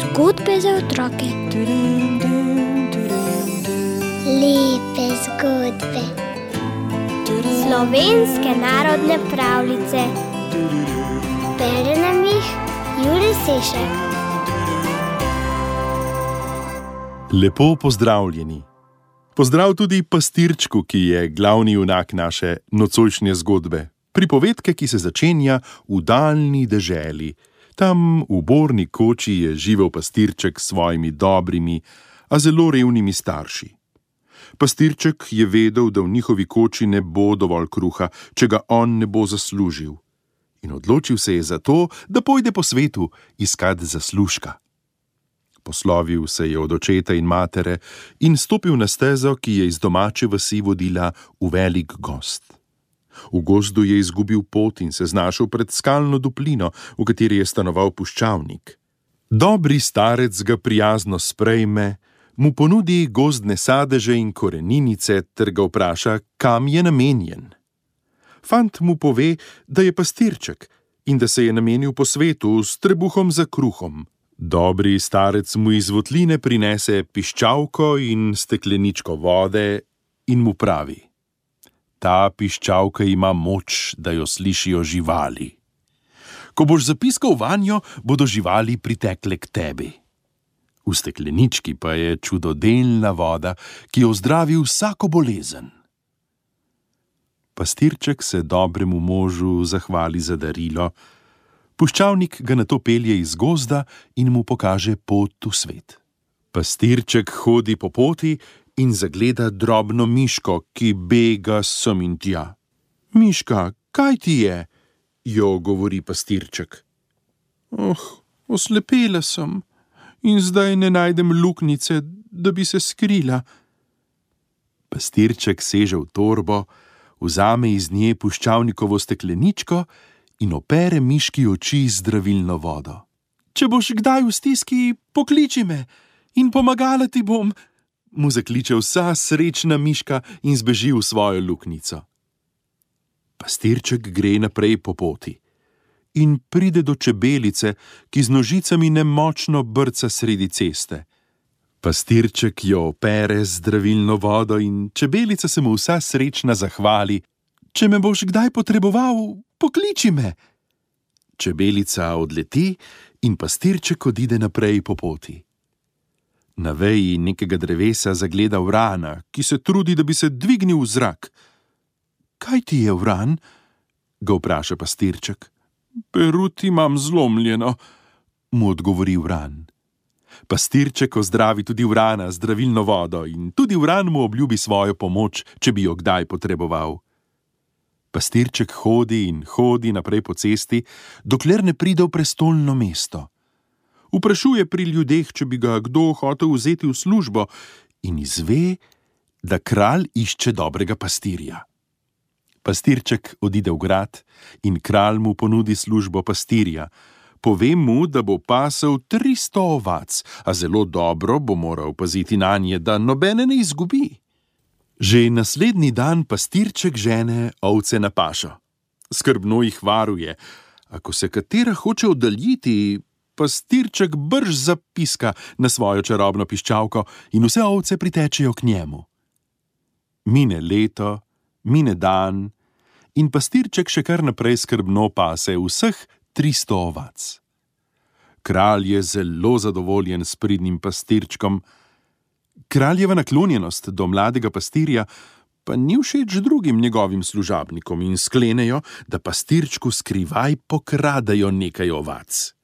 Zgodbe za otroke. Lepe zgodbe. Slovenske narodne pravljice. Bere nam jih Juri Sešek. Lepo pozdravljeni. Pozdrav tudi pastirčku, ki je glavni junak naše nocojšnje zgodbe. Pripovedke, ki se začenja v daljni deželi. Tam v borni koči je živel pastirček s svojimi dobrimi, a zelo revnimi starši. Pastirček je vedel, da v njihovi koči ne bo dovolj kruha, če ga on ne bo zaslužil. In odločil se je za to, da pojde po svetu iskat zaslužka. Poslovil se je od očeta in matere in stopil na stezo, ki je iz domače vasi vodila v velik gost. V gozdu je izgubil pot in se znašel pred skalno duplino, v kateri je stanoval puščavnik. Dobri starec ga prijazno sprejme, mu ponudi gozdne sadeže in koreninice ter ga vpraša, kam je namenjen. Fant mu pove, da je pastirček in da se je namenil po svetu s trebuhom za kruhom. Dobri starec mu iz votline prinese piščalko in stekleničko vode in mu pravi: Ta piščalka ima moč, da jo slišijo živali. Ko boš zapiskal vanjo, bodo živali pritekle k tebi. V steklenički pa je čudodelna voda, ki jo zdravi vsako bolezen. Pastirček se dobremu možu zahvali za darilo, puščavnik ga na to pelje iz gozda in mu pokaže pot v svet. Pastirček hodi po poti in zagleda drobno miško, ki bega sem in tja. Miška, kaj ti je? jo govori pastirček. Oh, oslepela sem in zdaj ne najdem luknjice, da bi se skrila. Pastirček seže v torbo, vzame iz nje puščavnikovo stekleničko in opere miški oči z zdravilno vodo. Če boš kdaj v stiski, pokliči me in pomagala ti bom, mu zakliče vsa srečna miška in zbeži v svojo luknjico. Pastirček gre naprej po poti in pride do čebelice, ki z nožicami nemočno brca sredi ceste. Pastirček jo opere z zdravilno vodo in čebelica se mu vsa srečna zahvali: Če me boš kdaj potreboval, pokliči me. Čebelica odleti in pastirček odide naprej po poti. Na veji nekega drevesa zagleda vrana, ki se trudi, da bi se dvignil v zrak. Kaj ti je vran? ga vpraša pastirček. Peruti imam zlomljeno, mu odgovori vran. Pastirček ozdravi tudi vrana z zdravilno vodo in tudi vran mu obljubi svojo pomoč, če bi jo kdaj potreboval. Pastirček hodi in hodi naprej po cesti, dokler ne pride v prestolno mesto. Vprašuje pri ljudeh, če bi ga kdo hotel vzeti v službo, in izve, da kralj išče dobrega pastirja. Pastirček odide v grad in kralj mu ponudi službo pastirja. Pove mu, da bo pasel 300 ovac, a zelo dobro bo moral paziti na nje, da nobene ne izgubi. Že naslednji dan pastirček žene ovce na pašo. Skrbno jih varuje, ako se katera hoče oddaljiti, pastirček brž zapiska na svojo čarobno piščalko in vse ovce pritečejo k njemu. Mine leto, mine dan, in pastirček še kar naprej skrbno pase vseh 300 ovac. Kralj je zelo zadovoljen s pridnim pastirčkom. Kraljeva naklonjenost do mladega pastirja pa ni všeč drugim njegovim služabnikom in sklenejo, da pastirčku skrivaj pokradajo nekaj ovac.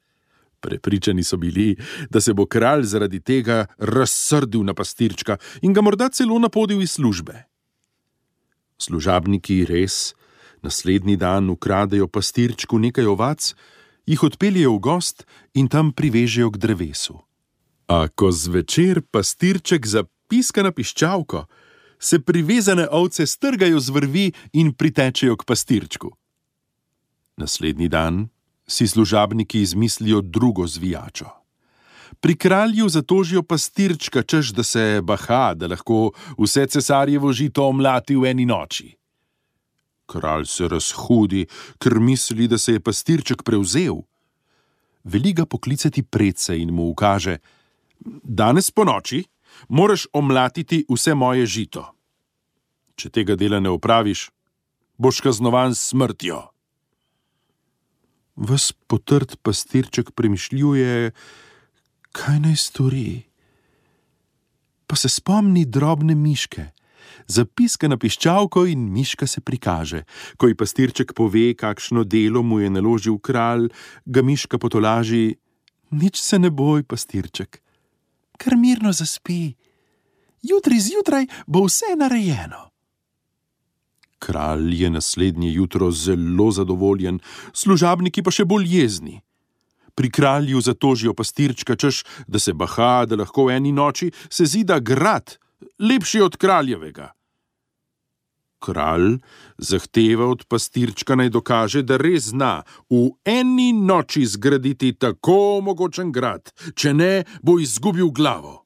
Prepričani so bili, da se bo kralj zaradi tega razsrdil na pastirčka in ga morda celo napodil iz službe. Služabniki res naslednji dan ukradejo pastirčku nekaj ovac, jih odpeljejo v gost in tam privežejo k drevesu. A ko zvečer pastirček zapiska na piščalko, se privezane ovce strgajo z vrvi in pritečejo k pastirčku. Naslednji dan si služabniki izmislijo drugo zvijačo. Pri kralju zatožijo pastirčka, češ da se baha, da lahko vse cesarjevo žito omlati v eni noči. Kralj se razhudi, ker misli, da se je pastirček prevzel. Veli ga poklicati predse in mu ukaže: Danes po noči moraš omlatiti vse moje žito. Če tega dela ne opraviš, boš kaznovan s smrtjo. Ves potrt pastirček premišljuje, kaj naj stori. Pa se spomni drobne miške, zapiska na piščalko in miška se prikaže. Ko ji pastirček pove, kakšno delo mu je naložil kralj, ga miška potolaži: Nič se ne boj, pastirček, kar mirno zaspi. Jutri zjutraj bo vse narejeno. Kralj je naslednje jutro zelo zadovoljen, služabniki pa še bolj jezni. Pri kralju zatožijo pastirčka, češ, da se baha, da lahko v eni noči se zida grad, lepši od kraljevega. Kralj zahteva od pastirčka naj dokaže, da res zna v eni noči zgraditi tako mogočen grad, če ne bo izgubil glavo.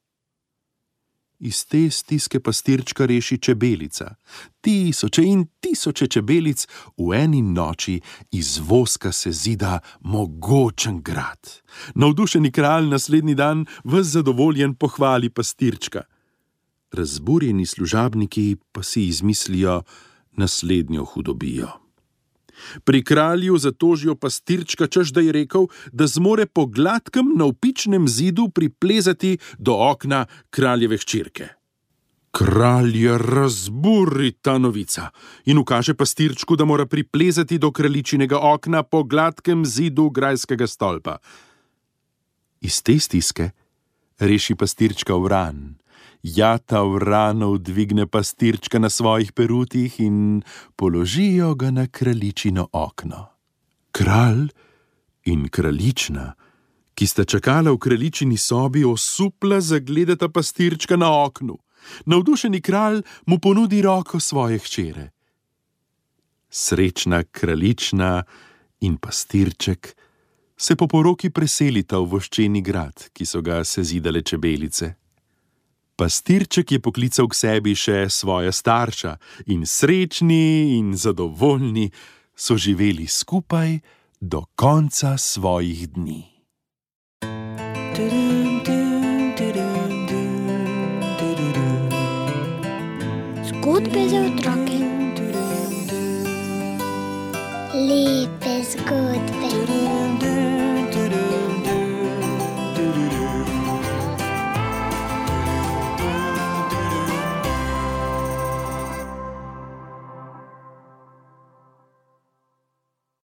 Iz te stiske pastirčka reši čebelica. Tisoče in tisoče čebelic v eni noči iz voska se zida mogočen grad. Navdušeni kralj naslednji dan v zadovoljen pohvali pastirčka. Razburjeni služabniki pa si izmislijo naslednjo hudobijo. Pri kralju zatožijo pastirčka, češ da je rekel, da zmore po gladkem navpičnem zidu priplezati do okna kraljeve hčerke. Kralj je razburi ta novica in ukaže pastirčku, da mora priplezati do kraljičinega okna po gladkem zidu grajskega stolpa. Iz te stiske reši pastirčka vran. Jata vranov dvigne pastirčka na svojih perutih in položijo ga na kraljičino okno. Kralj in kraljična, ki sta čakala v kraljičini sobi, osupla zagledata pastirčka na oknu. Navdušeni kralj mu ponudi roko svoje hčere. Srečna kraljična in pastirček se po poroki preselita v voščeni grad, ki so ga sezidale čebelice. Pastirček je poklical k sebi še svoja starša in srečni in zadovoljni so živeli skupaj do konca svojih dni. Zgodbe za otroke. Lepe zgodbe.